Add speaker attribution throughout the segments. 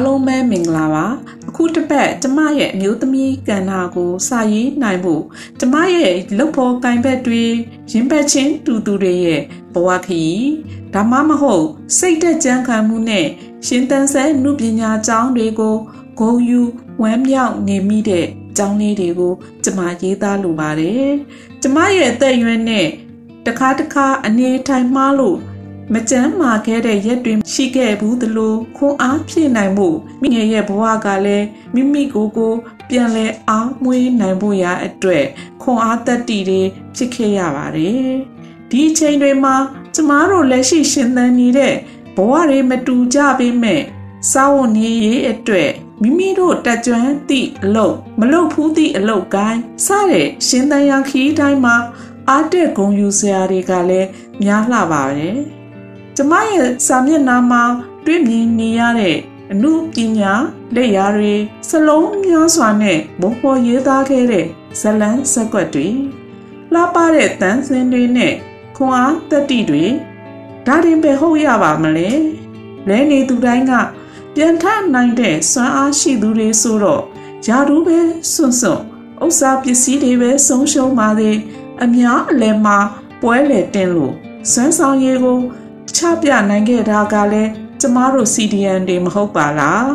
Speaker 1: အားလုံးပဲမင်္ဂလာပါအခုတစ်ပတ်ကျမရဲ့အမျိုးသမီးကဏ္ဍကိုစာရေးနိုင်ဖို့ကျမရဲ့လုပ်ဖို့ကင်ဘက်တွေရင်ဘတ်ချင်းတူတူတွေရဲ့ဘဝခရီးဒါမှမဟုတ် စိတ်သက်ကြံခံမှုနဲ့ရှင်သန်ဆဲနုပညာကျောင်းတွေကိုဂုံယူဝမ်းမြောက်နေမိတဲ့ကျောင်းလေးတွေကိုကျမရေးသားလိုပါတယ်ကျမရဲ့အသက်အရွယ်နဲ့တခါတခါအနေထိုင်မှားလို့ မကြမ်းမာခဲ့တဲ့ရက်တွေရှိခဲ့ဘူးသလိုခွန်အားဖြည့်နိုင်မှုမိငယ်ရဲ့ဘဝကလည်းမိမိကိုယ်ကိုပြန်လဲအားမွေးနိုင်ဖို့ရအတွက်ခွန်အားတက်တီတွေဖြစ်ခဲ့ရပါတယ်ဒီအချိန်တွေမှာကျမတို့လက်ရှိရှင်သန်နေတဲ့ဘဝတွေမတူကြပေမဲ့စာဝန်နေရေးအတွက်မိမိတို့တက်ကြွသည့်အလုပ်မလုပ်ဖူးသည့်အလုပ်ကိုင်းစတဲ့ရှင်သန်ရာခီးတိုင်းမှာအားတက်ဂုံယူစရာတွေကလည်းများလှပါတယ် ကျမရဲ့စာမျက်နှာမှာတွေ့မြင်နေရတဲ့အမှုပညာလက်ရာတွေစလုံးများစွာနဲ့ဘုံပေါ်ရေးသားခဲ့တဲ့ဇလန်းစက်ကွက်တွေလှပတဲ့တန်းစင်တွေနဲ့ခွန်အားတက်တီတွေဒါတင်ပဲဟုတ်ရပါမလဲလဲနေသူတိုင်းကပြန်ထနိုင်တဲ့စွမ်းအားရှိသူတွေဆိုတော့ယာတူးပဲစွန့်စွန့်ဥစ္စာပစ္စည်းတွေပဲဆုံးရှုံးပါသေးအများအလယ်မှာပွဲလေတင်လို့စွမ်းဆောင်ရည်ကို ချပြနိုင်ခဲ့တာကလည်းကျမတို့ CDN တွေမဟုတ်ပါလား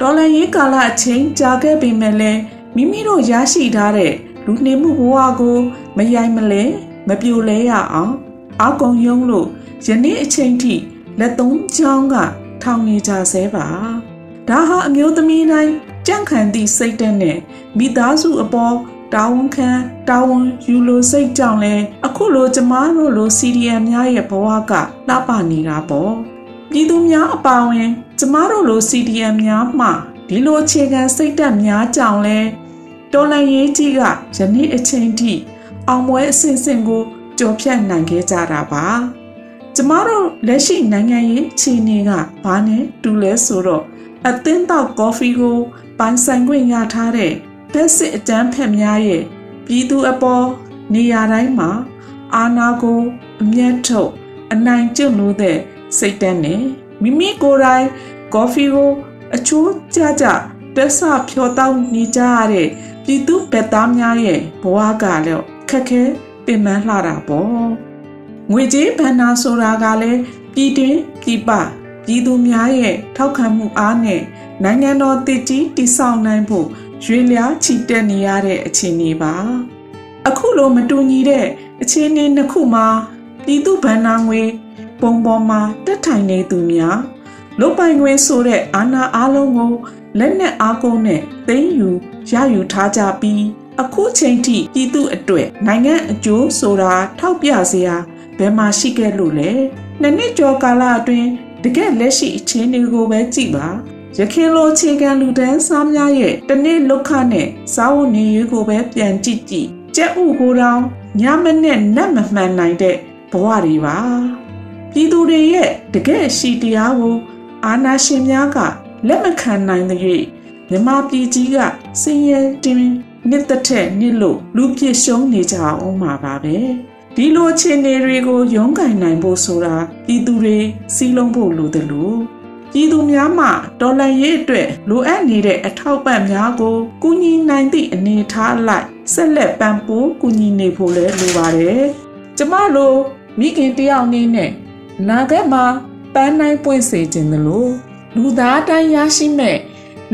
Speaker 1: ဒေါ်လာရေးကာလအချိန်ကြာခဲ့ပေမဲ့လည်းမိမိတို့ရရှိထားတဲ့လူနေမှုဘဝကိုမယိုင်မလဲမပြိုလဲရအောင်အကုံယုံလို့ယနေ့အချိန်ထိလက်သုံးချောင်းကထောင်နေကြဆဲပါဒါဟာအမျိုးသမီးတိုင်းကြန့်ခံသည့်စိတ်တက်နဲ့မိသားစုအပေါ် တာဝန်ခံတာဝန်ယူလို့စိတ်ကြောင့်လဲအခုလိုကျမတို့လို CDM များရဲ့ဘဝကလှပနေတာပေါ့ပြည်သူများအပါဝင် ကျမတို့လို CDM များမှဒီလိုအခြေခံစိတ်တက်များကြောင့်လဲတော်လန်ရေးကြီးကယနေ့အချိန်ထိအောင်ပွဲအဆင့်ဆင့်ကိုကြော်ဖြတ်နိုင်ခဲ့ကြတာပါကျမတို့လက်ရှိနိုင်ငံရေးအခြေအနေကဘာနဲ့တူလဲဆိုတော့အသင်းတောက်ကော်ဖီကိုပိုင်ဆိုင်ခွင့်ရထားတဲ့ ဖက်စစ်အတန်းဖက်များရဲ့ပြည်သူအပေါ်နေရာတိုင်းမှာအာဏာကိုအမျက်ထုတ်အနိုင်ကျင့်လို့တဲ့စိတ်တန်းနဲ့မိမိကိုယ်တိုင်ကော်ဖီကိုအချိုးကျကျတက်ဆဖြောတောင်းနေကြရတဲ့ပြည်သူဗက်သားများရဲ့ဘဝကလည်းခက်ခဲပင်ပန်းလှတာပေါ့ငွေကြေးဘဏ္ဍာဆိုတာကလည်းပြည်တွင်းပြည်ပပြည်သူများရဲ့ထောက်ခံမှုအားနဲ့နိုင်ငံတော်တည်ကြည်တည်ဆောက်နိုင်ဖို့ ရွေလျားချီတက်နေရတဲ့အခြေအနေပါအခုလိုမတူညီတဲ့အခြေအနေနှစ်ခုမှာပြည်သူဗန္နာငွေပုံပေါ်မှာတက်ထိုင်နေသူများလုတ်ပိုင်ခွင့်ဆိုတဲ့အာဏာအလုံးကိုလက်နက်အားကိုးနဲ့သိမ်းယူရယူထားကြပြီးအခုချိန်ထိပြည်သူအတွေ့နိုင်ငံအကျိုးဆိုတာထောက်ပြစရာဘယ်မှာရှိခဲ့လို့လဲနှစ်နှစ်ကျော်ကာလအတွင်းတကယ်လက်ရှိအခြေအနေကိုပဲကြည့်ပါ ရခင်လိုခြေခံလူတန်းစားများရဲ့တနေ့လုခနဲ့စားဝတ်နေရေးကိုပဲပြန်ကြည့်ကြည့်ကြက်ဥကိုတောင်ညမနဲ့နတ်မမှန်နိုင်တဲ့ဘဝတွေပါပြည်သူတွေရဲ့တကယ်ရှိတရားကိုအာနာရှင်များကလက်မခံနိုင်တဲ့၍မြမပြည်ကြီးကစင်ရဲတင်နှစ်သက်တဲ့နှစ်လို့လူပြစ်ရှုံးနေကြအောင်မှာပါပဲဒီလိုအခြေအနေတွေကိုရုန်းကန်နိုင်ဖို့ဆိုတာပြည်သူတွေစီးလုံးဖို့လိုတယ်လို့ ပြည်သူများမှဒေါ်လာရေးအတွက်လိုအပ်နေတဲ့အထောက်ပံ့များကိုကူညီနိုင်သည့်အနေအထားလိုက်ဆက်လက်ပံ့ပိုးကူညီနေဖို့လည်းလိုပါတယ်။ကျမလိုမိခင်တယောက်အနေနဲ့နာဂတ်မှာပန်းနိုင်ပွင့်စေခြင်းလို့လူသားတိုင်းရရှိမဲ့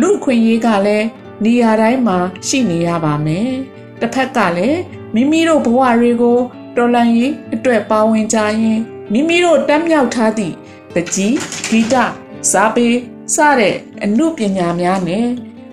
Speaker 1: လူခွင့်ရေးကလည်းနေရာတိုင်းမှာရှိနေရပါမယ်။တစ်ဖက်ကလည်းမိမိတို့ဘဝတွေကိုတော်လန်ရေးအတွက်ပါဝင်ကြရင်မိမိတို့တက်မြောက်ထားသည့်ပကြီးဂီတ စာပေစတဲ့အမှုပညာများနဲ့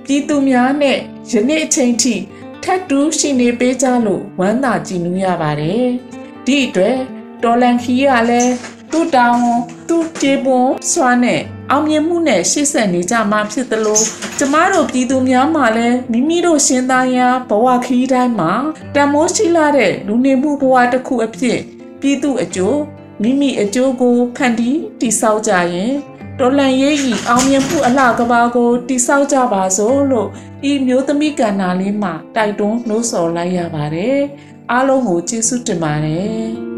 Speaker 1: ပြည်သူများနဲ့ယနေ့အချိန်ထိထပ်တူးရှိနေပေးကြလို့ဝမ်းသာကြည်နူးရပါတယ်။ဒီအတွက်တော်လန်ခီကလည်းသူ့တောင်းသူ့ကြေပွန်စွာနဲ့အောင်မြင်မှုနဲ့ရှေ့ဆက်နေကြမှာဖြစ်သလိုကျမတို့ပြည်သူများမှလည်းမိမိတို့ရှင်သားရာဘဝခီးတိုင်းမှာတန်မိုးရှိလာတဲ့လူနေမှုဘဝတစ်ခုအဖြစ်ပြည်သူအကျိုးမိမိအကျိုးကိုဖန်တီးတည်ဆောက်ကြရင် တော်လန်ရေးဤအောင်မြင်မှုအလှကဘာကိုတိဆောက်ကြပါစို့လို့ဤမျိုးသမီးကဏ္ဍလေးမှာတိုက်တွန်းနှိုးဆော်လိုက်ရပါတယ်အားလုံးကိုကျေးဇူးတင်ပါတယ်